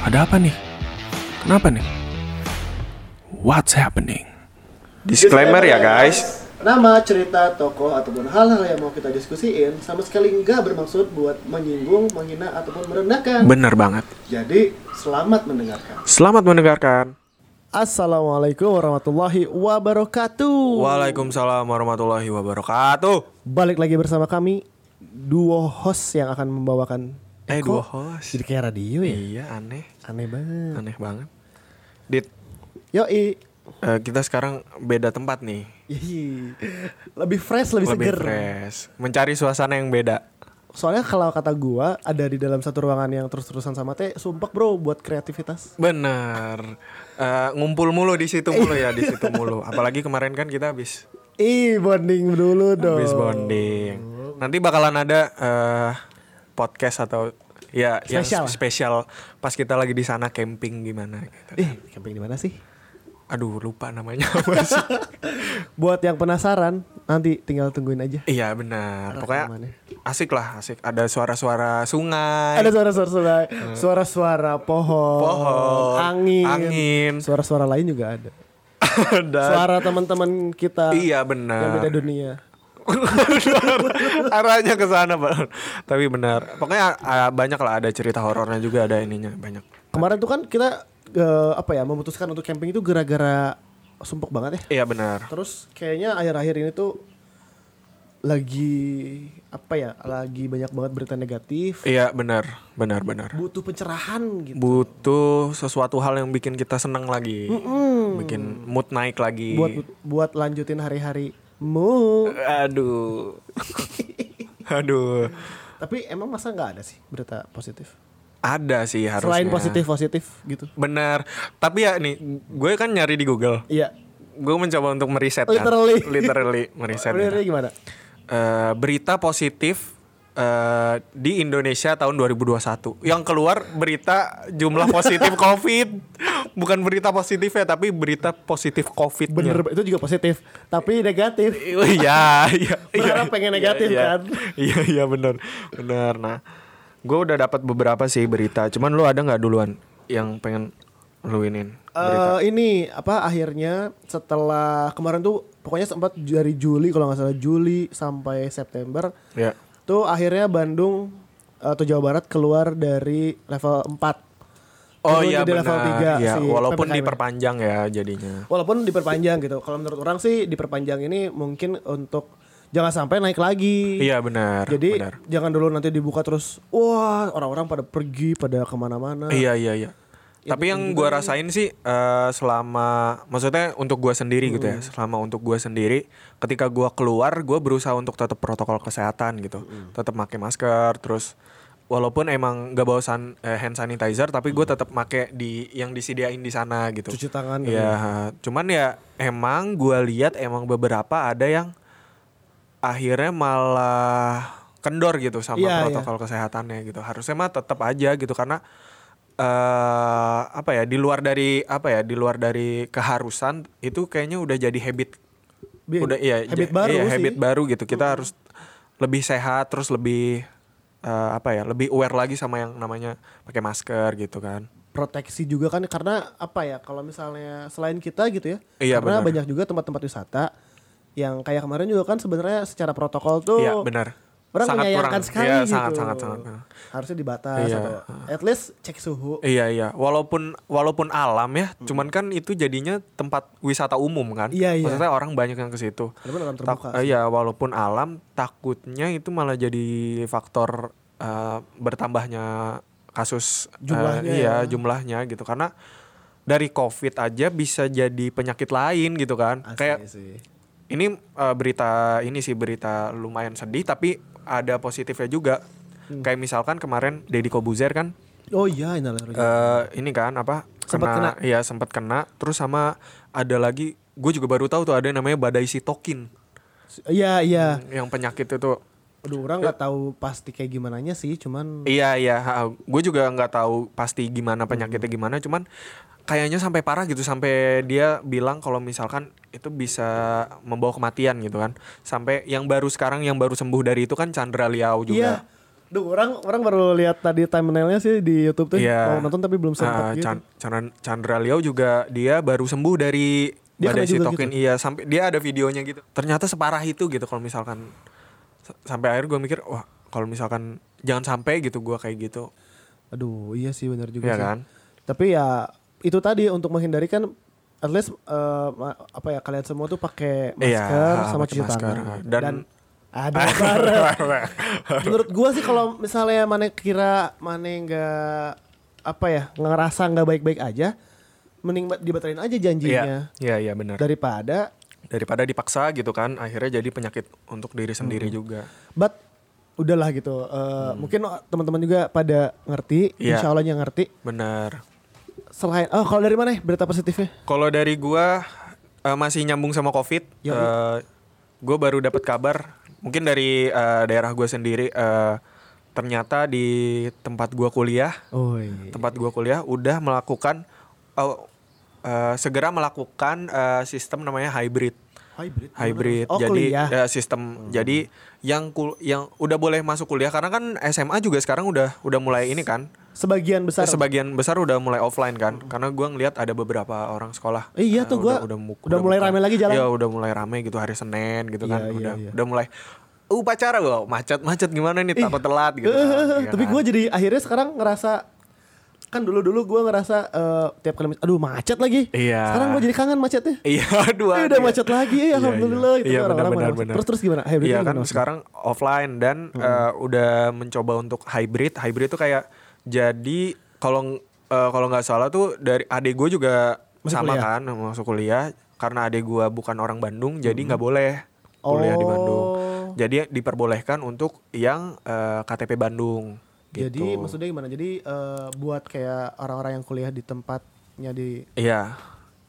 Ada apa nih? Kenapa nih? What's happening? Disclaimer ya guys. Nama, cerita, tokoh, ataupun hal-hal yang mau kita diskusiin sama sekali nggak bermaksud buat menyinggung, menghina, ataupun merendahkan. Bener banget. Jadi, selamat mendengarkan. Selamat mendengarkan. Assalamualaikum warahmatullahi wabarakatuh. Waalaikumsalam warahmatullahi wabarakatuh. Balik lagi bersama kami, duo host yang akan membawakan Eh, kok dua host. Jadi kayak radio ya? Iya, aneh. Aneh banget. Aneh banget. Dit, Yoi. eh, kita sekarang beda tempat nih. Ih, Lebih fresh, lebih, Lebih seger. fresh. Mencari suasana yang beda. Soalnya kalau kata gua ada di dalam satu ruangan yang terus-terusan sama teh, sumpah bro buat kreativitas. Bener. Eh, ngumpul mulu di situ mulu ya, di situ mulu. Apalagi kemarin kan kita habis Ih, bonding dulu dong. habis bonding. Nanti bakalan ada eh, podcast atau ya Spesial. yang spesial pas kita lagi di sana camping gimana gitu. Eh, camping di mana sih? Aduh, lupa namanya apa sih. Buat yang penasaran, nanti tinggal tungguin aja. Iya benar. Pokoknya Rekamannya. asik lah, asik. Ada suara-suara sungai. Ada suara-suara sungai, suara-suara pohon, Pohon, angin, angin. suara-suara lain juga ada. Ada. Suara teman-teman kita Iya yang benar. beda dunia. Arahnya ke sana, Pak. Tapi benar. Pokoknya banyak lah ada cerita horornya juga ada ininya banyak. Kemarin tuh kan kita eh, apa ya memutuskan untuk camping itu gara-gara sumpuk banget ya. Iya benar. Terus kayaknya akhir-akhir ini tuh lagi apa ya? Lagi banyak banget berita negatif. Iya benar, benar benar. Butuh pencerahan gitu. Butuh sesuatu hal yang bikin kita senang lagi. Bikin mood naik lagi. buat buat lanjutin hari-harimu. Aduh. Aduh. Tapi emang masa nggak ada sih berita positif? Ada sih harusnya. Selain positif positif gitu. Benar. Tapi ya nih, gue kan nyari di Google. Iya. Gue mencoba untuk meriset kan. Literally. Literally meriset. Gitu. gimana? Eh, berita positif eh, di Indonesia tahun 2021. Yang keluar berita jumlah positif COVID. Bukan berita positif ya, tapi berita positif COVID. Bener itu juga positif, tapi negatif. Iya, iya. Berharap iya, pengen iya, negatif iya. kan? Iya, iya benar. Benar. Nah, gue udah dapat beberapa sih berita. Cuman lu ada nggak duluan yang pengen lu inin? Berita. Eh ini apa akhirnya setelah kemarin tuh pokoknya sempat dari Juli kalau nggak salah Juli sampai September ya. Tuh akhirnya Bandung atau Jawa Barat keluar dari level 4 Oh iya jadi benar. level 3 Iya, si walaupun PPKM. diperpanjang ya jadinya. Walaupun diperpanjang gitu. Kalau menurut orang sih diperpanjang ini mungkin untuk jangan sampai naik lagi. Iya benar. Jadi benar. jangan dulu nanti dibuka terus. Wah orang-orang pada pergi pada ke mana-mana. Iya iya iya. Tapi yang gua rasain sih eh, selama maksudnya untuk gua sendiri gitu ya. Selama untuk gua sendiri ketika gua keluar gua berusaha untuk tetap protokol kesehatan gitu. Tetap pakai masker terus walaupun emang gak bawa san- eh, hand sanitizer tapi gue tetap make di yang disediain di sana gitu. Cuci tangan. Iya, cuman ya emang gua lihat emang beberapa ada yang akhirnya malah kendor gitu sama Iya, protokol kesehatannya gitu. Harusnya mah tetap aja gitu karena eh apa ya di luar dari apa ya di luar dari keharusan itu kayaknya udah jadi habit. Bi- udah iya habit baru iya, sih. habit baru gitu. Kita harus lebih sehat terus lebih eh, apa ya lebih aware lagi sama yang namanya pakai masker gitu kan. Proteksi juga kan karena apa ya kalau misalnya selain kita gitu ya Iya, karena benar. banyak juga tempat-tempat wisata yang kayak kemarin juga kan sebenarnya secara protokol tuh iya benar orang Sangat menyayangkan kurang. sekali Iya, gitu sangat sangat sangat harusnya dibatas Iya. atau at least cek suhu Iya iya, walaupun walaupun alam ya, cuman kan itu jadinya tempat wisata umum kan. Iya, iya. Maksudnya orang banyak yang ke situ. Alam terbuka Iya, walaupun alam takutnya itu malah jadi faktor eh, bertambahnya kasus eh, Jumlahnya iya, ya. jumlahnya gitu karena dari Covid aja bisa jadi penyakit lain gitu kan. Asli Kayak sih ini eh, berita ini sih berita lumayan sedih tapi ada positifnya juga. Hmm. Kayak misalkan kemarin Deddy Kobuzer kan oh iya eh ini kan apa Sempet kena. Iya sempat kena terus sama ada lagi gue juga baru tahu tuh ada yang namanya badai sitokin iya iya yang penyakit itu aduh orang nggak tahu pasti kayak gimana sih cuman iya iya gue juga nggak tahu pasti gimana penyakitnya Hmm. gimana cuman kayaknya sampai parah gitu sampai dia bilang kalau misalkan itu bisa membawa kematian gitu kan sampai yang baru sekarang yang baru sembuh dari itu kan Chandra Liao juga iya Duh, orang orang baru lihat tadi thumbnailnya sih di YouTube tuh. Iya. Mau nonton tapi belum sempat Ah, gitu. Chan- Chan- Chandra Liao juga dia baru sembuh dari Dia badai sitokin iya sampai dia ada videonya gitu ternyata separah itu gitu kalau misalkan sampai akhir gue mikir wah kalau misalkan jangan sampai gitu gue kayak gitu Aduh, iya sih benar juga Iya sih. kan? Tapi ya itu tadi untuk menghindari kan at least eh, ma- apa ya kalian semua tuh pakai Iya, masker sama pakai cuci masker. tangan. Dan- ada bareng. Menurut gua sih kalau misalnya mana kira mana nggak apa ya ngerasa nggak baik-baik aja, mending ba- dibatalin aja janjinya iya iya iya benar daripada daripada dipaksa gitu kan akhirnya jadi penyakit untuk diri sendiri juga but udahlah gitu. Eh, Mungkin teman-teman juga pada ngerti, Hmm. Iya. insya ngerti. benar Selain oh kalau dari mana ya berita positifnya? kalau dari gua eh, masih nyambung sama covid Yoi. eh, gue baru dapat kabar mungkin dari eh, daerah gue sendiri eh, ternyata di tempat gua kuliah Oh iya. tempat gua kuliah udah melakukan oh, eh, segera melakukan eh, sistem namanya hybrid Hybrid. hybrid Oh, jadi kuliah. ya, sistem jadi yang kul yang udah boleh masuk kuliah karena kan SMA juga sekarang udah udah mulai ini kan Sebagian besar. sebagian besar udah mulai offline kan karena gua ngelihat ada beberapa orang sekolah Eh, iya eh, tuh, gua udah, mu- udah mulai buka. rame lagi jalan. Iya, udah mulai rame gitu hari Senin gitu Iya, kan iya, udah iya. udah mulai upacara gua macet macet gimana nih takut telat gitu kan. Iya Tapi kan? gue jadi akhirnya sekarang ngerasa kan dulu dulu gue ngerasa eh, tiap kali aduh macet lagi. Iya. Sekarang gue jadi kangen macetnya. Iya, aduh. Eh, udah macet lagi ya, alhamdulillah iya. gitu Iya, benar, benar, Terus terus gimana? Hybrid Iya gimana kan maksudnya? sekarang offline dan eh, udah mencoba untuk hybrid. Hybrid tuh kayak jadi kalau eh, kalau nggak salah tuh dari adik gue juga Masuk sama kuliah? kan masuk kuliah karena adik gue bukan orang Bandung jadi nggak boleh kuliah di Oh. Bandung. Jadi diperbolehkan untuk yang eh, KTP Bandung. Gitu. Jadi maksudnya gimana? Jadi eh, buat kayak orang-orang yang kuliah di tempatnya di Iya.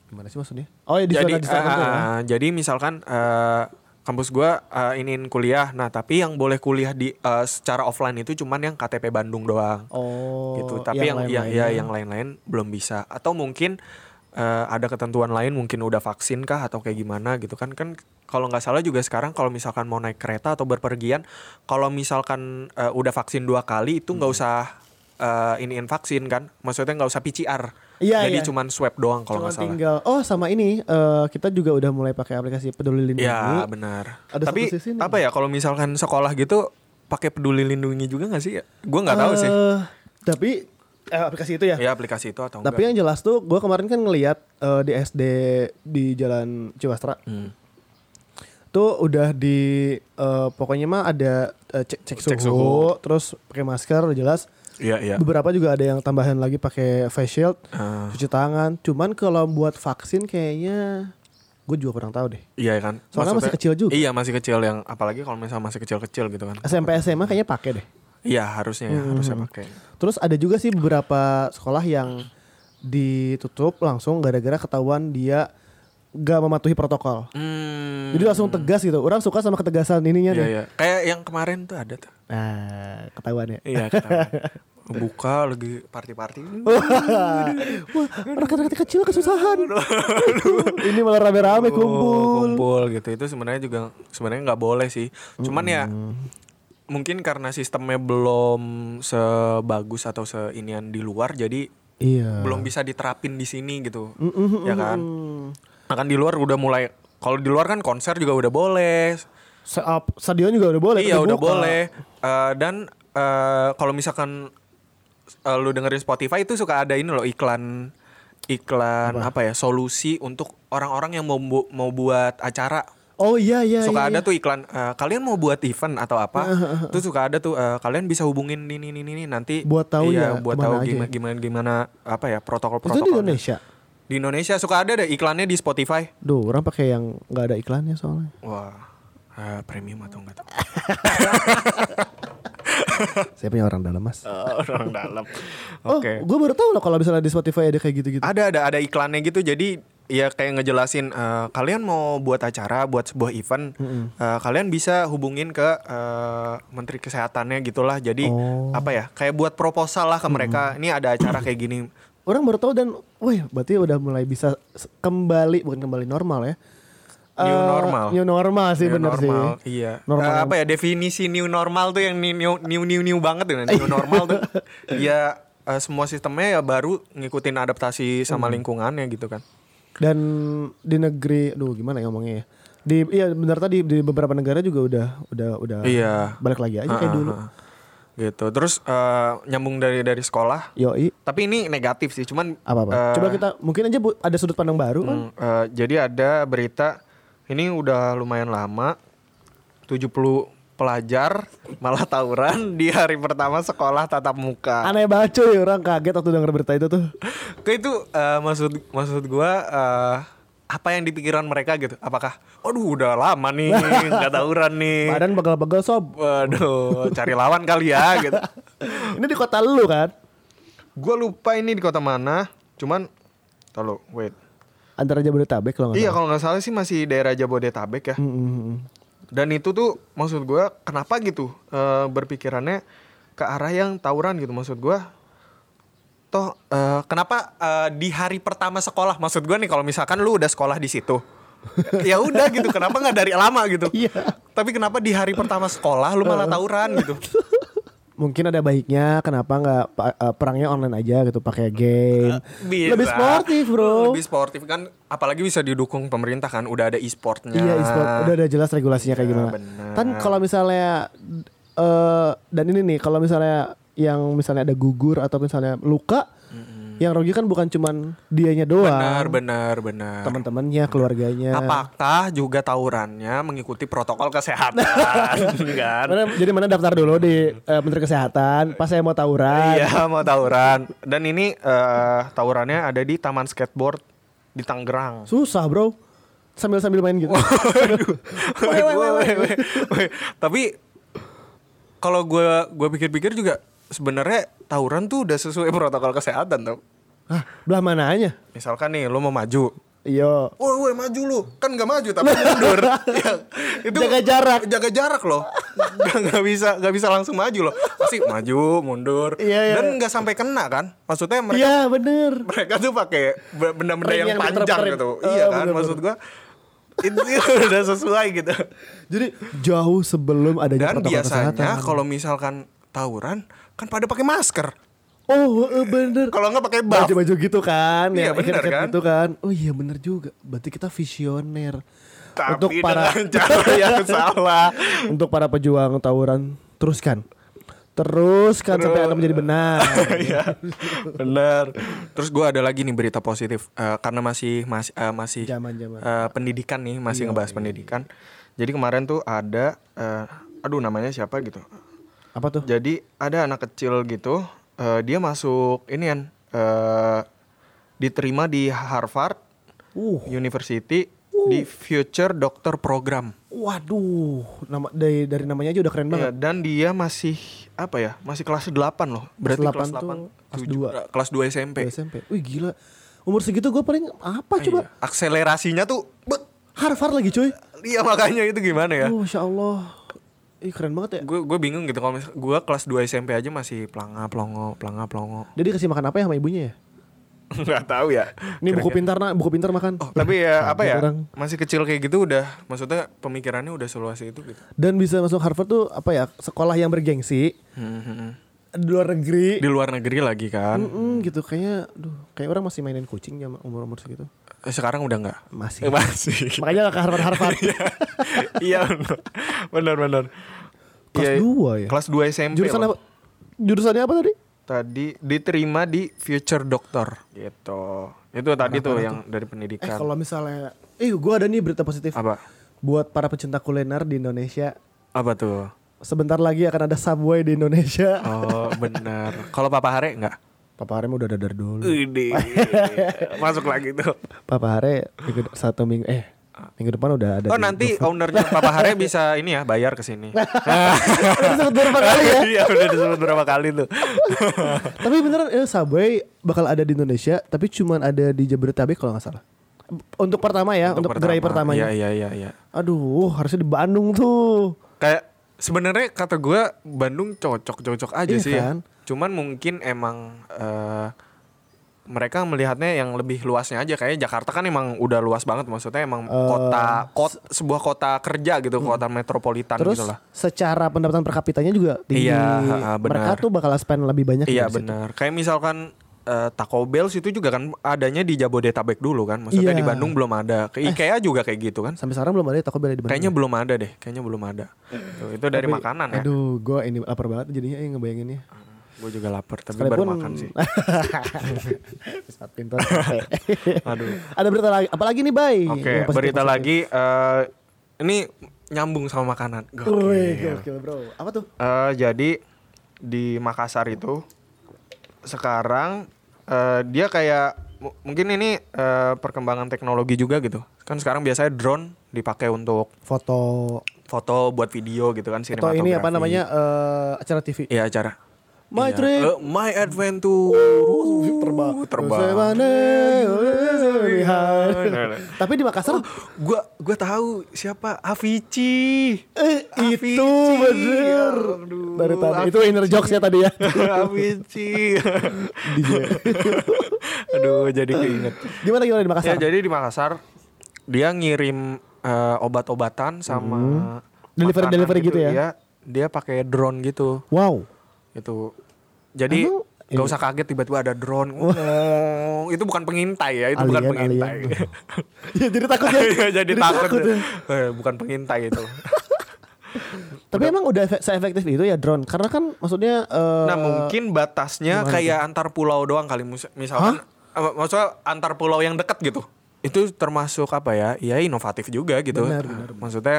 gimana sih maksudnya? Oh ya di jadi zona di zona eh, ya? eh, jadi misalkan eh, kampus gua eh, iniin kuliah nah tapi yang boleh kuliah di eh, secara offline itu cuman yang KTP Bandung doang Oh. gitu tapi yang, ya, lain-lainnya. ya yang lain-lain belum bisa atau mungkin eh, ada ketentuan lain mungkin udah vaksin kah atau kayak gimana gitu kan kan kalau nggak salah juga sekarang kalau misalkan mau naik kereta atau berpergian kalau misalkan eh, udah vaksin dua kali itu Hmm. nggak usah eh, iniin vaksin kan maksudnya nggak usah PCR Iya, jadi iya. cuman swab doang kalau nggak salah tinggal oh sama ini eh, kita juga udah mulai pakai aplikasi peduli lindungi. Ya benar. Ada Tapi satu sisi nih. apa ya kalau misalkan sekolah gitu pakai peduli lindungi juga nggak sih? Gue nggak tahu sih. Tapi eh, aplikasi itu ya. Ya aplikasi itu atau Tapi enggak? yang jelas tuh gue kemarin kan ngelihat eh, di SD di Jalan Ciwastra. Hmm. Tuh udah di eh, pokoknya mah ada eh, cek, cek, Cek suhu, suhu. terus pakai masker udah jelas. Iya iya. Beberapa juga ada yang tambahan lagi pakai face shield, Ah. cuci tangan. Cuman kalau buat vaksin kayaknya gue juga kurang tahu deh. Iya kan. Soalnya masih kecil juga. Iya masih kecil yang apalagi kalau misalnya masih kecil-kecil gitu kan. SMP SMA kayaknya pakai deh. Iya harusnya ya Hmm. harusnya pakai. Terus ada juga sih beberapa sekolah yang ditutup langsung gara-gara ketahuan dia gak mematuhi protokol. Hmm. Jadi langsung tegas gitu. Orang suka sama ketegasan ininya Iya nih. iya. Kayak yang kemarin tuh ada tuh. Nah, ketahuan ya. Iya. ketahuan. Buka lagi party-party. Wah, rekan-rekan kecil kesusahan. Ini malah rame-rame Oh, kumpul. kumpul gitu itu sebenarnya juga sebenarnya nggak boleh sih cuman ya Hmm. Mungkin karena sistemnya belum sebagus atau seinian di luar jadi Iya. belum bisa diterapin di sini gitu Mm-mm, ya kan mm-mm. nah kan di luar udah mulai kalau di luar kan konser juga udah boleh Se- stadion juga udah boleh. iya udah buka. boleh Eh, dan eh, kalau misalkan eh, lu dengerin Spotify itu suka ada ini loh iklan iklan apa, ya solusi untuk orang-orang yang mau bu- mau buat acara Oh iya iya. suka iya, ada iya. tuh iklan eh, kalian mau buat event atau apa tuh suka ada tuh eh, kalian bisa hubungin ini ini ini nanti Buat tahu iya, ya buat tahu gimana, ya? gimana gimana apa ya protokol Itu protokol di Indonesia. di Indonesia suka ada deh iklannya di Spotify Duh, orang pakai yang nggak ada iklannya soalnya. wah eh, premium atau enggak tuh Saya punya orang dalam mas. orang dalam Oh, oke gue baru tahu loh kalau misalnya di Spotify ada kayak gitu-gitu. ada ada ada iklannya gitu jadi ya kayak ngejelasin eh, kalian mau buat acara buat sebuah event eh, kalian bisa hubungin ke eh, menteri kesehatannya gitulah jadi Oh. apa ya kayak buat proposal lah ke mereka ini ada acara kayak gini Orang baru tahu dan, wih, berarti udah mulai bisa kembali bukan kembali normal ya. New normal. New normal sih New bener normal, sih. Iya. Normal yang- apa ya definisi new normal tuh yang new new new new, banget tuh new normal tuh. Ya eh, semua sistemnya ya baru ngikutin adaptasi sama Hmm. lingkungannya gitu kan. Dan di negeri, aduh gimana ya ngomongnya ya? Di iya benar tadi di beberapa negara juga udah udah udah Iya. balik lagi aja kayak Ha, dulu. Gitu. Terus eh, nyambung dari dari sekolah. Yoi. Tapi ini negatif sih, cuman Apa apa? eh, Coba kita mungkin aja Bu, ada sudut pandang baru kan? Eh, jadi ada berita ini udah lumayan lama 70 pelajar malah tawuran di hari pertama sekolah tatap muka. Aneh banget cuy, orang kaget waktu denger berita itu tuh. Ke itu eh, maksud maksud gua eh, apa yang di pikiran mereka gitu? Apakah aduh udah lama nih nggak tawuran nih. Badan begal-begal sob. Waduh, cari lawan kali ya gitu. Ini di kota lu kan? Gua lupa ini di kota mana. Cuman Tolu, wait. Antara Jabodetabek kalau nggak Iya kalau nggak salah sih masih daerah Jabodetabek ya. Mm, mm, mm. Dan itu tuh maksud gua kenapa gitu eh, berpikirannya ke arah yang tawuran gitu maksud gua toh eh, kenapa eh, di hari pertama sekolah maksud gua nih kalau misalkan lu udah sekolah di situ ya udah gitu kenapa nggak dari lama gitu Iya. tapi kenapa di hari pertama sekolah lu malah tawuran gitu Mungkin ada baiknya kenapa nggak perangnya online aja gitu pakai game. Bisa. Lebih sportif, Bro. lebih sportif kan apalagi bisa didukung pemerintah kan udah ada e-sportnya Iya, e-sport udah ada jelas regulasinya kayak Ya, gimana. Kan kalau misalnya eh dan ini nih, kalau misalnya yang misalnya ada gugur atau misalnya luka, yang rugi kan bukan cuman dianya doang. benar benar benar Teman-temannya, keluarganya. apakah juga tawurannya mengikuti protokol kesehatan kan Mana, jadi mana daftar dulu di eh, Menteri Kesehatan. Pas saya mau tawuran. Iya mau tawuran dan ini eh, tawurannya ada di taman skateboard di Tangerang. Susah, Bro. Sambil-sambil main gitu. Tapi kalau gue gue pikir-pikir juga sebenarnya tawuran tuh udah sesuai protokol kesehatan tau. Hah, belah mananya? Misalkan nih lo mau maju, Iya. Woi, woi maju lu. Kan nggak maju tapi mundur. Ya, itu Jaga jarak. Jaga jarak loh. Nggak nggak bisa nggak bisa langsung maju loh. Pasti maju, mundur. Iya, iya. Dan nggak sampai kena kan? Maksudnya mereka Iya, bener. mereka tuh pakai be- benda-benda yang, yang panjang gitu. Oh, iya kan? bener-bener. Maksud gua itu udah sesuai gitu. Jadi jauh sebelum adanya Dan protokol biasanya kalau misalkan tawuran kan pada pakai masker. Oh, eh, bener. Kalau nggak pakai buff. Baju-baju gitu kan, Iya, yang bener kan? gitu kan. Oh iya bener juga. Berarti kita visioner. Tapi untuk para cara yang salah. untuk para pejuang tawuran teruskan. Teruskan sampai Anda menjadi benar. Iya, benar. Terus gue ada lagi nih berita positif Eh, karena masih masih eh, masih Zaman-zaman. eh, pendidikan nih masih ngebahas pendidikan. Jadi kemarin tuh ada, eh, aduh namanya siapa gitu. Apa tuh? Jadi ada anak kecil gitu, eh, dia masuk ini kan, eh, diterima di Harvard Uh, University di Future Doctor Program. waduh, nama dari dari namanya aja udah keren Iya, banget. dan dia masih apa ya? Masih kelas 8 loh. Berarti Kelas kelas 8 tuh 8, kelas tujuh- dua. eh, kelas 2 SMP. SMP. Wih gila. Umur segitu gue paling apa coba? Iya. Akselerasinya tuh bet. Harvard lagi cuy. Iya makanya itu gimana ya? Oh, Masya Allah. Ih keren banget ya. Gue gue bingung gitu kalau gue kelas 2 SMP aja masih pelanga pelongo pelanga pelongo. Jadi kasih makan apa ya sama ibunya ya? Nggak tahu ya. Ini buku pintar nak, buku pintar makan. Oh, tapi ya apa ya? orang. Masih kecil kayak gitu udah maksudnya pemikirannya udah seluas itu gitu. Dan bisa masuk Harvard tuh apa ya? Sekolah yang bergengsi Hmm, hmm, hmm. di luar negeri. Di luar negeri lagi kan. Mm-mm, gitu kayaknya, duh, kayak orang masih mainin kucing ya umur umur segitu. Eh, Sekarang udah nggak? Masih. Eh, masih. Makanya gak ke Harvard Harvard. Iya benar benar. Kelas Iya, dua ya? Kelas 2 SMP. Jurusan apa? Jurusannya apa tadi? Tadi diterima di Future Doctor gitu. Itu tadi tuh yang dari Eh pendidikan. kalau misalnya, eh gue ada nih berita positif. Apa? Buat para pecinta kuliner di Indonesia, Apa tuh? sebentar lagi akan ada Subway di Indonesia. Oh benar. Kalau Papa Hare enggak? Papa Hare mah udah dadar dulu. Ini masuk lagi tuh. Papa Hare minggu, satu minggu, eh minggu depan udah ada. Oh nanti GoFood. ownernya Papa Hare bisa ini ya bayar ke sini. Disebut beberapa kali ya. Iya udah disebut berapa kali tuh. Tapi beneran eh, Subway bakal ada di Indonesia, tapi cuman ada di Jabodetabek kalau nggak salah. Untuk pertama ya, untuk, gerai pertamanya. Iya iya iya iya. Aduh, harusnya di Bandung tuh. Kayak sebenarnya kata gue Bandung cocok-cocok aja Iya sih ya. Cuman mungkin emang eh, mereka melihatnya yang lebih luasnya aja kayak Jakarta kan emang udah luas banget maksudnya emang kota kot sebuah kota kerja gitu kota metropolitan Hmm. Terus gitu lah secara pendapatan per kapitanya juga tinggi. Iya, ha, benar. Mereka tuh bakal spend lebih banyak iya di situ. benar kayak misalkan eh, Taco Bell situ juga kan adanya di Jabodetabek dulu kan maksudnya Iya. di Bandung belum ada ke IKEA juga kayak gitu kan Sampai sekarang belum ada ya Taco Bell di Bandung. kayaknya belum ada deh kayaknya belum ada Tuh, itu dari Tapi, makanan ya Aduh, gue ini lapar banget jadinya eh, ngebayanginnya. Gue juga lapar tapi baru makan sih pintar. capek. aduh ada berita lagi. Apalagi nih, Bay? Oke, positif-positif. berita lagi eh, ini nyambung sama makanan. Gokil. Wih, gokil, bro. Apa tuh? Eh, jadi di Makassar itu sekarang eh, dia kayak mu- mungkin ini eh, perkembangan teknologi juga gitu. Kan sekarang biasanya drone dipakai untuk Foto foto buat video gitu kan atau ini apa sinematografi. namanya eh, acara TV. Iya, acara. My Iya. trip. Eh, my adventure. terbang. terbang. Semane, behind. Nah, nah. Tapi di Makassar Gua gua tahu siapa Avicii. eh, Avicii. itu bener. Aduh, Dari tadi. Itu inner jokes ya tadi ya. Avicii. Aduh, jadi keinget. Gimana gimana di Ya, Makassar? jadi di Makassar dia ngirim eh, obat-obatan sama Hmm. Delivery- delivery gitu ya? Iya, dia pakai drone gitu. Wow. Itu. Jadi Emang Gak ini- usah kaget tiba-tiba ada drone. Oh, itu bukan pengintai ya, itu bukan Alien, pengintai. alien. ya jadi takut ya. Iya, jadi takut. ya. Eh, bukan pengintai itu. Tapi emang udah efek- se-efektif itu ya drone? Karena kan maksudnya eh, Nah mungkin batasnya kayak antar pulau doang kali misalkan eh, maksudnya antar pulau yang dekat gitu itu termasuk apa ya ya inovatif juga gitu Benar, benar, maksudnya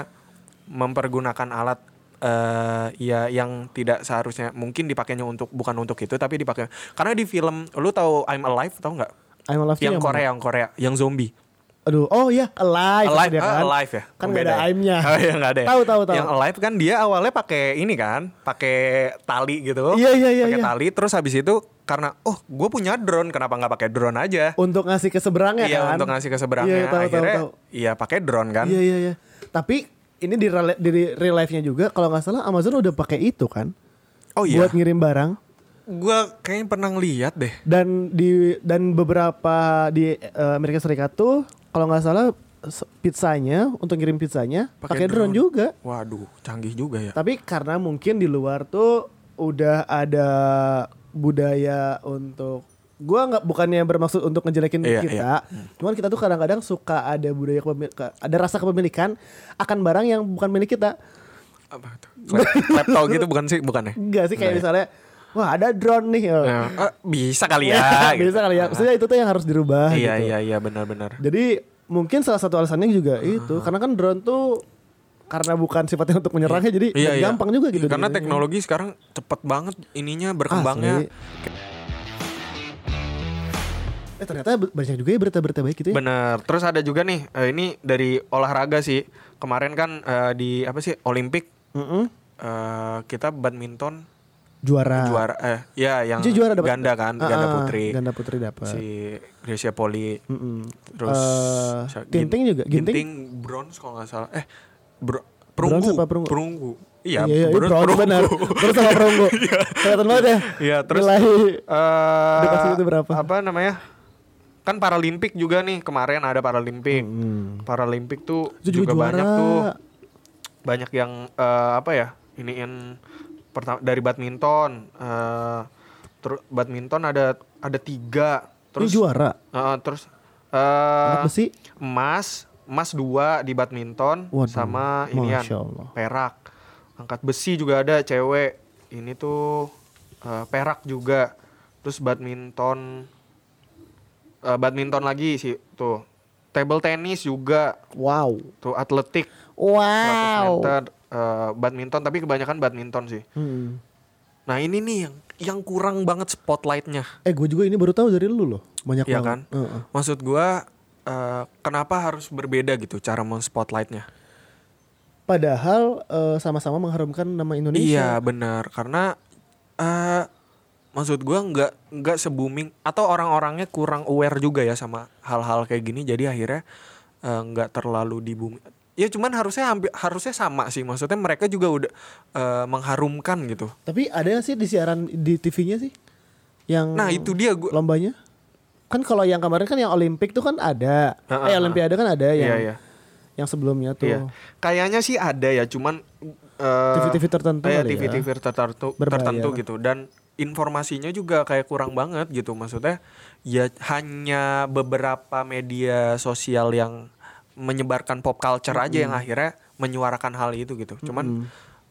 mempergunakan alat eh ya yang tidak seharusnya mungkin dipakainya untuk bukan untuk itu tapi dipakai karena di film lu tahu I'm Alive tahu nggak I'm Alive yang yang Korea yang Korea yang zombie Aduh, oh iya, alive. Alive, dia ah, kan. alive ya? Kan Oh, nggak ada beda ya? aimnya. Oh iya nggak ada. ya? Tahu, tahu, tahu. Yang alive kan dia awalnya pakai ini kan, pakai tali gitu. Iya, iya, iya, Pakai iya. tali, terus habis itu karena oh gue punya drone, kenapa nggak pakai drone aja? Untuk ngasih ke seberangnya iya kan. untuk ngasih ke seberangnya. Iya, tahu, tahu, Akhirnya tahu. iya pakai drone kan. Iya, iya, iya. Tapi ini di real, di real life-nya juga kalau nggak salah Amazon udah pakai itu kan. Oh iya. Buat ngirim barang Gue kayaknya pernah ngeliat deh. dan di dan beberapa di eh, Amerika Serikat tuh kalau nggak salah pizzanya untuk ngirim pizzanya pakai drone. juga. Waduh, canggih juga ya. Tapi karena mungkin di luar tuh udah ada budaya untuk gua nggak bukannya bermaksud untuk ngejelekin Iya, kita, cuman kita tuh kadang-kadang suka ada budaya ada rasa kepemilikan akan barang yang bukan milik kita. Apa tuh? Lap- Laptop gitu bukan sih, bukan ya? Enggak sih kayak misalnya wah ada drone nih. oh. Ya, bisa kali ya. gitu. Bisa kali ya. Maksudnya itu tuh yang harus dirubah Iya gitu. iya iya benar-benar. Jadi mungkin salah satu alasannya juga itu karena kan drone tuh karena bukan sifatnya untuk menyerangnya jadi Iya, iya. gampang juga gitu. Karena dikiranya. teknologi sekarang cepet banget ininya berkembangnya. Asli. Eh ternyata banyak juga ya berita-berita baik gitu ya. Bener. Terus ada juga nih, eh, ini dari olahraga sih. Kemarin kan eh, di apa sih Olimpik Mm-mm. eh, kita badminton Juara. juara eh ya yang Itu juara dapat ganda kan, Ah, ganda ah, putri. Ganda putri dapat. Si Grecia Poli. Mm-mm. Terus Eh, siapa- Ginting juga, Ginting? Ginting bronze kalau nggak salah. Eh bro, Bronze perunggu. apa perunggu? Perunggu. Iya, iya, iya, bronze, bronze perunggu. benar. Bronze sama perunggu. Kelihatan banget ya. Iya, terus Nilai eh Edukasi itu berapa? Apa namanya? Kan Paralimpik juga nih kemarin ada Paralimpik. Hmm. Paralimpik tuh Itu juga juga, banyak tuh banyak yang eh, apa ya? Iniin pertama dari badminton. eh terus badminton ada ada tiga. Ini Terus juara. eh, terus eh besi. emas emas dua di badminton Waduh, sama inian perak angkat besi juga ada cewek ini tuh eh, perak juga terus badminton eh, badminton lagi sih tuh table tennis juga Wow. tuh atletik 100 Wow. meter eh, badminton tapi kebanyakan badminton sih Hmm. nah ini nih yang yang kurang banget spotlightnya Eh gue juga ini baru tahu dari lu loh. Banyak Iya banget. kan Heeh. maksud gua eh, kenapa harus berbeda gitu cara men-spotlightnya Padahal eh, sama-sama mengharumkan nama Iya Indonesia. benar karena eh maksud gua nggak nggak se-booming atau orang-orangnya kurang aware juga ya sama hal-hal kayak gini jadi akhirnya eh, nggak terlalu di booming. Ya cuman harusnya hampir harusnya sama sih maksudnya mereka juga udah eh, mengharumkan gitu. Tapi ada nggak sih di siaran di TV-nya sih? Yang Nah itu dia gua lombanya? kan kalau yang kemarin kan yang Olimpik tuh kan ada. Ah, eh ah, Olimpiade kan ada yang Iya, iya. yang sebelumnya tuh. Iya. Kayaknya sih ada ya, cuman eh, TV-TV tertentu iya, ya. TV-TV tertentu tertentu gitu dan informasinya juga kayak kurang banget gitu. Maksudnya ya hanya beberapa media sosial yang menyebarkan pop culture aja yang akhirnya menyuarakan hal itu gitu. Cuman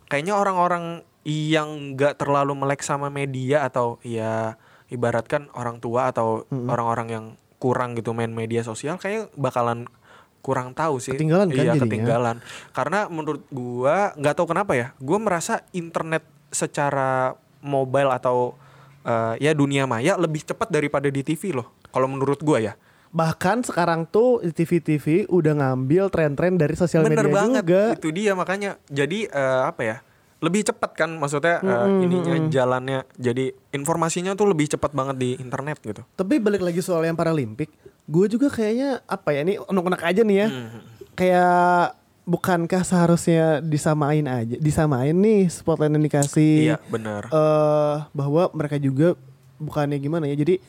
kayaknya orang-orang yang nggak terlalu melek sama media atau ya ibaratkan orang tua atau orang-orang yang kurang gitu main media sosial kayak bakalan kurang tahu sih. Ketinggalan kan Iya, jadinya. ketinggalan. Karena menurut gua nggak tahu kenapa ya, gua merasa internet secara mobile atau eh, ya dunia maya lebih cepat daripada di TV loh. Kalau menurut gua ya. Bahkan sekarang tuh di TV-TV udah ngambil tren-tren dari sosial media banget. juga. Itu dia makanya. Jadi eh, apa ya? Lebih cepat kan maksudnya eh, ininya jalannya. Jadi informasinya tuh lebih cepat banget di internet gitu. Tapi balik lagi soal yang Paralimpik, gue juga kayaknya apa ya ini unek-unek aja nih ya. Hmm. Kayak bukankah seharusnya disamain aja, disamain nih spotlight yang dikasih Iya, benar. eh bahwa mereka juga bukannya gimana ya. Jadi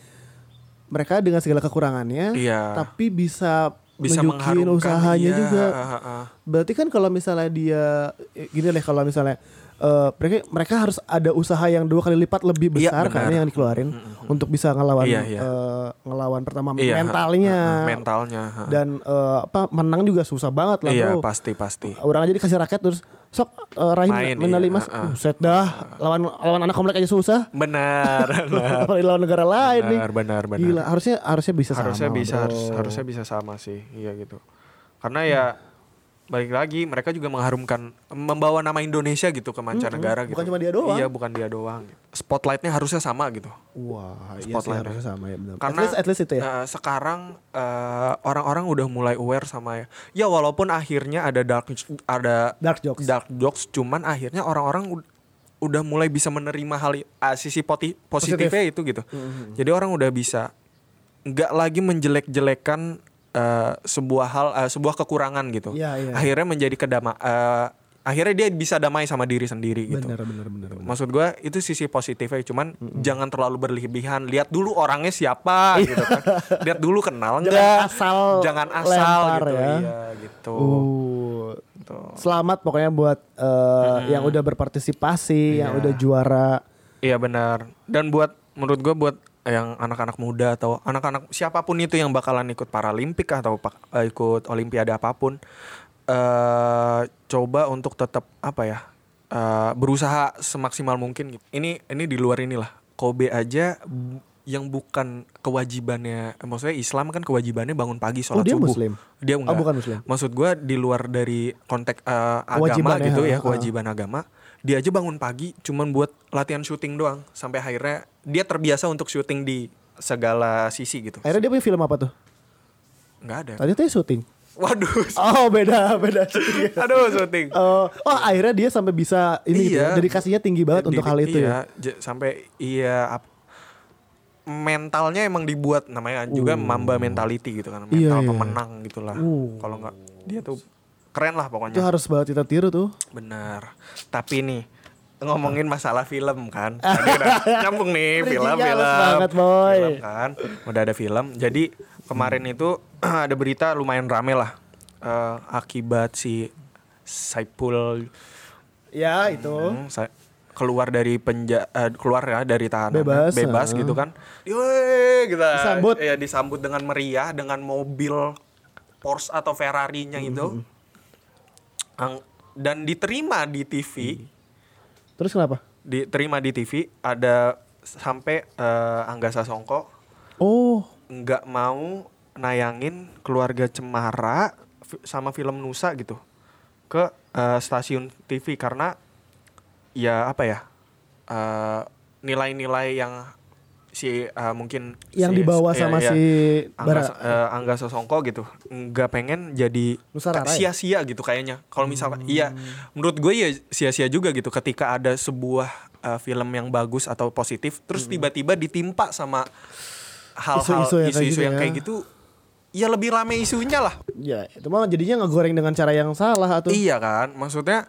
mereka dengan segala kekurangannya Iya. tapi bisa Bisa mengharumkan usahanya iya, juga. ah, ah. Berarti kan kalau misalnya dia eh, gini deh kalau misalnya eh, mereka mereka harus ada usaha yang dua kali lipat lebih Iya, besar kan benar. yang dikeluarin untuk bisa ngelawan Iya, iya. eh, ngelawan pertama Iya, mentalnya ah, ah, mentalnya. ah. dan eh, apa menang juga susah banget lah Iya, bro. pasti pasti. Orang aja dikasih raket terus sok eh, raih Main, medali iya, mas, ah. Buset dah lawan lawan anak komplek aja susah. Benar. benar. Apalagi lawan negara lain nih. benar, benar, benar. Gila, harusnya harusnya bisa harusnya sama. bisa bro. harus, harusnya bisa sama sih iya gitu karena ya balik lagi mereka juga mengharumkan membawa nama Indonesia gitu ke mancanegara gitu bukan cuma dia doang. iya bukan dia doang gitu. spotlightnya harusnya sama gitu Wah, iya sih Spotlight-nya. harusnya sama ya benar. karena at least, at least itu ya. eh, sekarang eh, orang-orang udah mulai aware sama ya ya walaupun akhirnya ada dark ada Dark jokes. dark jokes cuman akhirnya orang-orang ud- udah mulai bisa menerima hal ah, sisi poti- positifnya itu gitu Mm-hmm. jadi orang udah bisa nggak lagi menjelek-jelekan eh, sebuah hal eh, sebuah kekurangan gitu Iya, iya. akhirnya menjadi kedama eh, akhirnya dia bisa damai sama diri sendiri gitu Benar, benar, benar. Maksud gua itu sisi positifnya cuman jangan terlalu berlebihan. Lihat dulu orangnya siapa gitu kan. Lihat dulu kenal Jangan enggak. asal jangan asal lempar gitu. ya. Iya gitu. Uh, Gitu. selamat pokoknya buat eh, yang udah berpartisipasi, yang Iya. udah juara. Iya benar. Dan buat menurut gua buat yang anak-anak muda atau anak-anak siapa pun itu yang bakalan ikut Paralimpik atau eh, ikut Olimpiade apa pun eh coba untuk tetap apa ya? eh, berusaha semaksimal mungkin gitu. Ini ini di luar inilah. Kobe aja yang bukan kewajibannya maksudnya Islam kan kewajibannya bangun pagi sholat Oh, dia subuh. Muslim? Dia Oh, enggak. bukan Muslim. Maksud gua di luar dari konteks eh, agama gitu ya, kewajiban agama. Dia aja bangun pagi cuman buat latihan syuting doang sampai akhirnya dia terbiasa untuk syuting di segala sisi gitu. Akhirnya dia punya film apa tuh? Nggak ada. Tadi tuh syuting. Waduh. Oh beda beda. Aduh syuting. Oh, oh akhirnya dia sampai bisa ini gitu ya. Iya. Dedikasinya tinggi banget untuk hal itu ya. iya, j- sampai iya ap- mentalnya emang dibuat namanya juga Mamba mentality gitu kan. Mental Iya, iya. pemenang gitulah. Uh. Kalau nggak dia tuh keren lah Itu pokoknya. harus banget kita tiru tuh. Benar. Tapi nih ngomongin masalah film kan. Tadi udah nyambung nih film film. banget, boy. Film kan. Udah ada film. Jadi kemarin itu ada berita lumayan rame lah eh, akibat si Saipul Ya itu. Hmm, sa- keluar dari penja eh, keluar ya dari tahanan Bebas, bebas ah. gitu kan. Yeay, kita Disambut. ya disambut dengan meriah dengan mobil Porsche atau Ferrari-nya Hmm, itu. Ang- dan diterima di TV, Terus kenapa? diterima di TV ada sampai eh, Angga Sasongko. Oh, nggak mau nayangin keluarga Cemara sama film Nusa gitu ke eh, stasiun TV karena ya apa ya eh, nilai-nilai yang si eh, mungkin yang si- dibawa iya, sama iya, si Angga, Bara. eh, Angga Sasongko gitu nggak pengen jadi ya? Hmm. sia-sia gitu kayaknya kalau misalkan iya menurut gue ya sia-sia juga gitu ketika ada sebuah eh, film yang bagus atau positif terus tiba-tiba ditimpa sama hal-hal Hmm. Isu-isu yang kayak isu-isu gitu yang ya. kayak gitu ya lebih rame isunya lah Ya, itu mah jadinya ngegoreng dengan cara yang salah atau iya kan maksudnya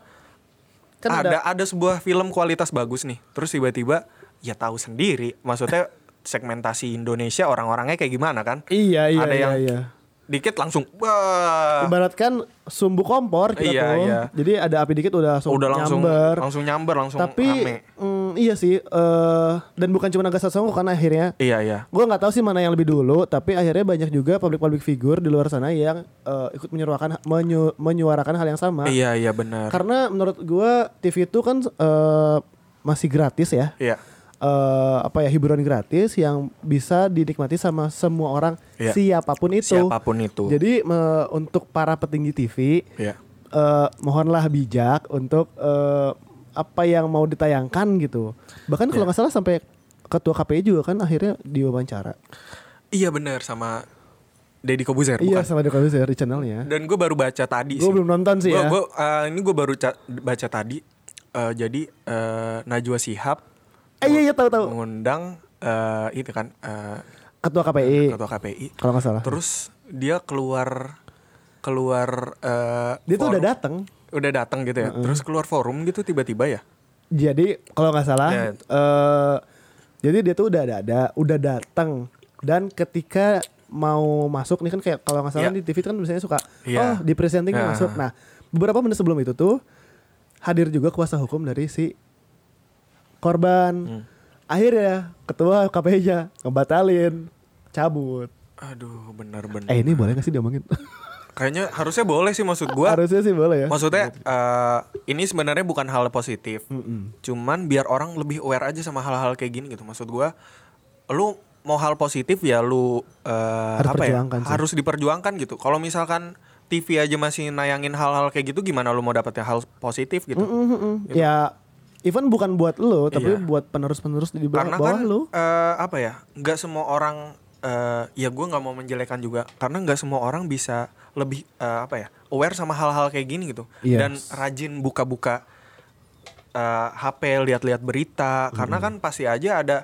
Kan ada ada sebuah film kualitas bagus nih terus tiba-tiba ya tahu sendiri. Maksudnya segmentasi Indonesia orang-orangnya kayak gimana kan? Iya iya Ada iya, yang iya. dikit langsung wah. Ibaratkan sumbu kompor kita Iya, tuh. iya. Jadi ada api dikit udah langsung udah langsung nyamber. langsung nyamber langsung Tapi rame. mm, iya sih eh dan bukan cuma Naga Sasongko kan akhirnya. Iya iya. Gue nggak tahu sih mana yang lebih dulu tapi akhirnya banyak juga public-public figure di luar sana yang eh, ikut menyuarakan menyu- menyuarakan hal yang sama. Iya iya benar. Karena menurut gue TV itu kan eh, masih gratis ya. Iya eh apa ya hiburan gratis yang bisa dinikmati sama semua orang Iya. siapa pun itu. siapa pun itu Jadi me- untuk para petinggi TV iya eh, mohonlah bijak untuk eh, apa yang mau ditayangkan gitu. Bahkan kalau nggak salah sampai ketua KPI juga kan akhirnya diwawancara. iya benar sama Deddy Kobuzer Iya bukan sama Deddy Corbuzier di channelnya. dan gue baru baca tadi Gue belum nonton sih Gua- ya. gua, eh, ini gue baru ca- baca tadi Eh, jadi eh, Najwa Shihab eh iya iya tahu tahu. mengundang eh, itu kan eh, Ketua KPI. ketua KPI Kalau nggak salah. terus dia keluar keluar eh, Dia tuh forum- udah datang. udah datang gitu ya terus keluar forum gitu tiba-tiba ya Jadi kalau nggak salah, Ya. eh, jadi dia tuh udah ada, ada udah datang dan ketika mau masuk nih kan kayak kalau nggak salah Ya. di TV kan biasanya suka Iya. oh di presenting Ya. masuk. Nah beberapa menit sebelum itu tuh hadir juga kuasa hukum dari si korban. Hmm. Akhirnya ketua KPI-nya ngebatalin, cabut. aduh benar-benar Eh ini boleh gak sih diomongin? kayaknya harusnya boleh sih maksud gua Harusnya sih boleh ya. maksudnya eh, ini sebenarnya bukan hal positif cuman biar orang lebih aware aja sama hal-hal kayak gini gitu maksud gua lu mau hal positif ya lu eh, Harus apa ya sih. harus diperjuangkan gitu kalau misalkan TV aja masih nayangin hal-hal kayak gitu gimana lu mau dapetnya hal positif gitu Mm-mm. Ya even bukan buat lo tapi Iya. buat penerus-penerus di bawah, karena bawah kan lo. eh, apa ya nggak semua orang eh, ya gue nggak mau menjelekan juga karena nggak semua orang bisa lebih eh, apa ya aware sama hal-hal kayak gini gitu Yes. dan rajin buka-buka eh, HP lihat-lihat berita karena kan pasti aja ada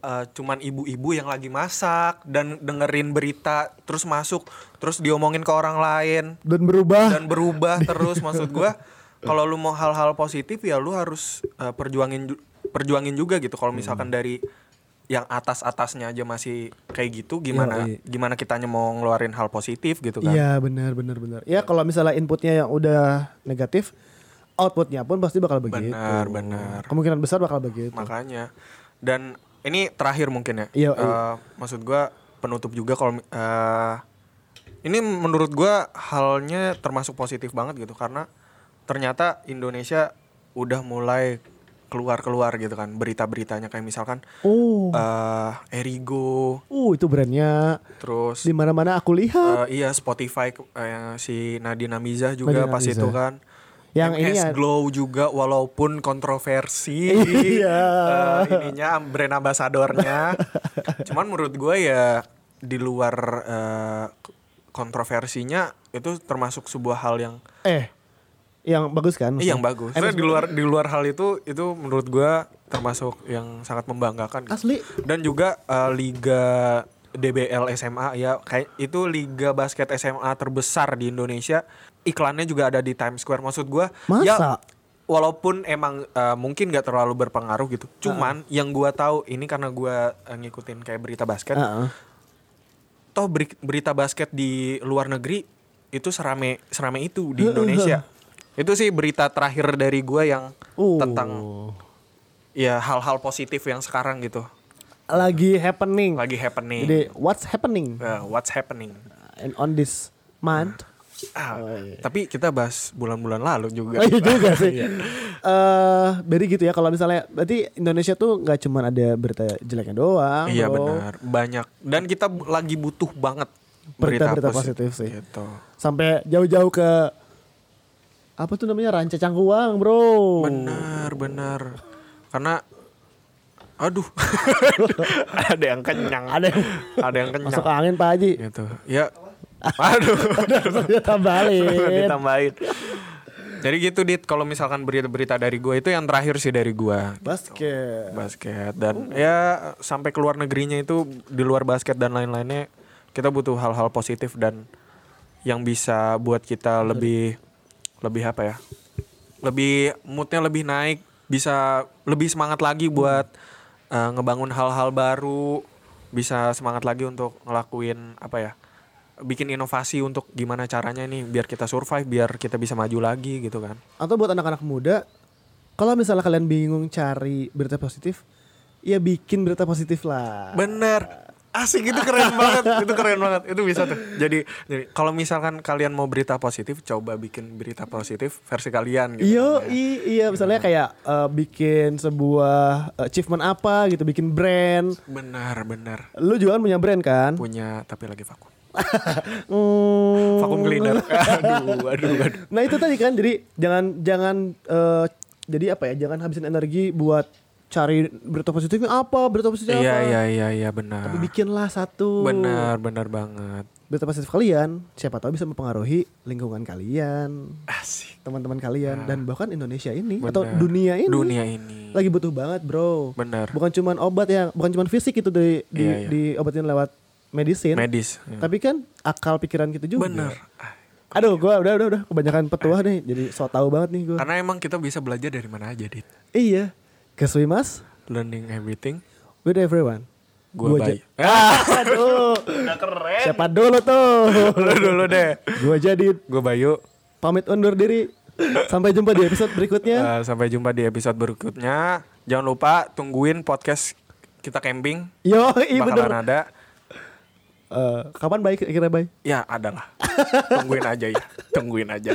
eh, cuman ibu-ibu yang lagi masak dan dengerin berita terus masuk terus diomongin ke orang lain dan berubah dan berubah terus maksud gua kalau lu mau hal-hal positif ya lu harus eh, perjuangin ju- perjuangin juga gitu kalau misalkan dari yang atas-atasnya aja masih kayak gitu gimana Yoi. gimana kitanya mau ngeluarin hal positif gitu kan Iya benar benar benar. Ya kalau misalnya inputnya yang udah negatif, outputnya pun pasti bakal begitu. Benar, benar. Kemungkinan besar bakal begitu. makanya dan ini terakhir mungkin ya Iya, iya. maksud gua penutup juga kalau eh, ini menurut gua halnya termasuk positif banget gitu karena ternyata Indonesia udah mulai keluar-keluar gitu kan berita-beritanya. Kayak misalkan Oh, eh Erigo. Uh itu brandnya. Terus di mana-mana aku lihat. eh, iya Spotify eh, si Nadina Mizah juga Nadina pas Mizah. itu kan. Yang MS ini ya- Glow juga walaupun kontroversi. Iya. eh, ininya brand ambasadornya. Cuman menurut gue ya di luar eh, kontroversinya itu termasuk sebuah hal yang Eh, yang bagus kan? eh, yang bagus. Soalnya di luar di luar hal itu itu menurut gua termasuk yang sangat membanggakan. gitu. Asli. Dan juga eh, liga DBL SMA ya kayak itu liga basket SMA terbesar di Indonesia. Iklannya juga ada di Times Square. Maksud gua ya Masa? walaupun emang eh, mungkin gak terlalu berpengaruh gitu. Cuman yang gua tahu ini karena gua eh, ngikutin kayak berita basket. Heeh. Toh beri- berita basket di luar negeri itu serame serame itu di Indonesia. Itu sih berita terakhir dari gua yang Uh. tentang ya hal-hal positif yang sekarang gitu lagi happening. lagi happening. Jadi what's happening Eh, what's happening? and on this month? Ah, Tapi kita bahas bulan-bulan lalu juga. Oh iya juga sih. Eh, jadi gitu ya kalau misalnya berarti Indonesia tuh nggak cuma ada berita jeleknya doang. Iya bro. benar, banyak. Dan kita lagi butuh banget Berita-berita posi- positif sih. Gitu. Sampai jauh-jauh ke apa tuh namanya Ranca Cangkuang, Bro. Benar, benar. Karena aduh. ada yang kenyang. Ada yang ada yang kenyang. masuk angin Pak Haji. Gitu. Ya. Aduh. Dia tambahin. ditambahin. Jadi gitu dit, kalau misalkan berita-berita dari gue itu yang terakhir sih dari gue Basket. basket dan ya sampai keluar negerinya itu di luar basket dan lain-lainnya kita butuh hal-hal positif dan yang bisa buat kita lebih lebih apa ya? Lebih moodnya lebih naik bisa lebih semangat lagi buat eh, ngebangun hal-hal baru bisa semangat lagi untuk ngelakuin apa ya bikin inovasi untuk gimana caranya nih biar kita survive biar kita bisa maju lagi gitu kan. Atau buat anak-anak muda, kalau misalnya kalian bingung cari berita positif, ya bikin berita positif lah. bener asik itu keren banget itu keren banget itu bisa tuh jadi, jadi kalau misalkan kalian mau berita positif coba bikin berita positif versi kalian gitu Iya, kan ya. i- iya misalnya kayak eh, bikin sebuah achievement apa gitu, bikin brand. benar benar Lu juga kan punya brand kan? punya tapi lagi vakum Hmm. vakum cleaner aduh aduh aduh Nah itu tadi kan, jadi jangan jangan eh, jadi apa ya? Jangan habisin energi buat cari berita positifnya apa, berita positifnya iya apa. iya iya iya benar Tapi bikinlah satu benar benar banget berita positif kalian. Siapa tahu bisa mempengaruhi lingkungan kalian, asik teman-teman kalian, dan bahkan Indonesia ini Benar. atau dunia ini. dunia ini Lagi butuh banget bro. benar Bukan cuman obat ya, bukan cuman fisik itu di di, Iya, iya. diobatin lewat medicine. medis ya. Tapi kan akal pikiran kita juga. benar Ah, Aduh, gua udah udah udah kebanyakan petuah nih, jadi so tau banget nih gua. karena emang kita bisa belajar dari mana aja dit Iya. Cause we must learning everything with everyone. Gua Gua baik. Ah, aduh. Siapa dulu tuh? Lu dulu deh. Gua jadi Gue Bayu. pamit undur diri. Sampai jumpa di episode berikutnya. Eh, sampai jumpa di episode berikutnya. Jangan lupa tungguin podcast kita camping. Yo, iya bener. Bakalan ada. Eh, kapan baik kira baik? Ya ada lah. Tungguin aja ya. Tungguin aja.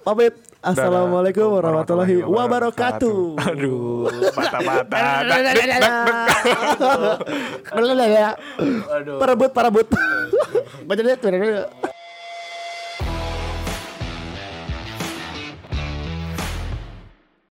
Pamit. Assalamualaikum Dadah. warahmatullahi wabarakatuh. Aduh, mata-mata. Aduh. Parebut, parebut. Baca lihat.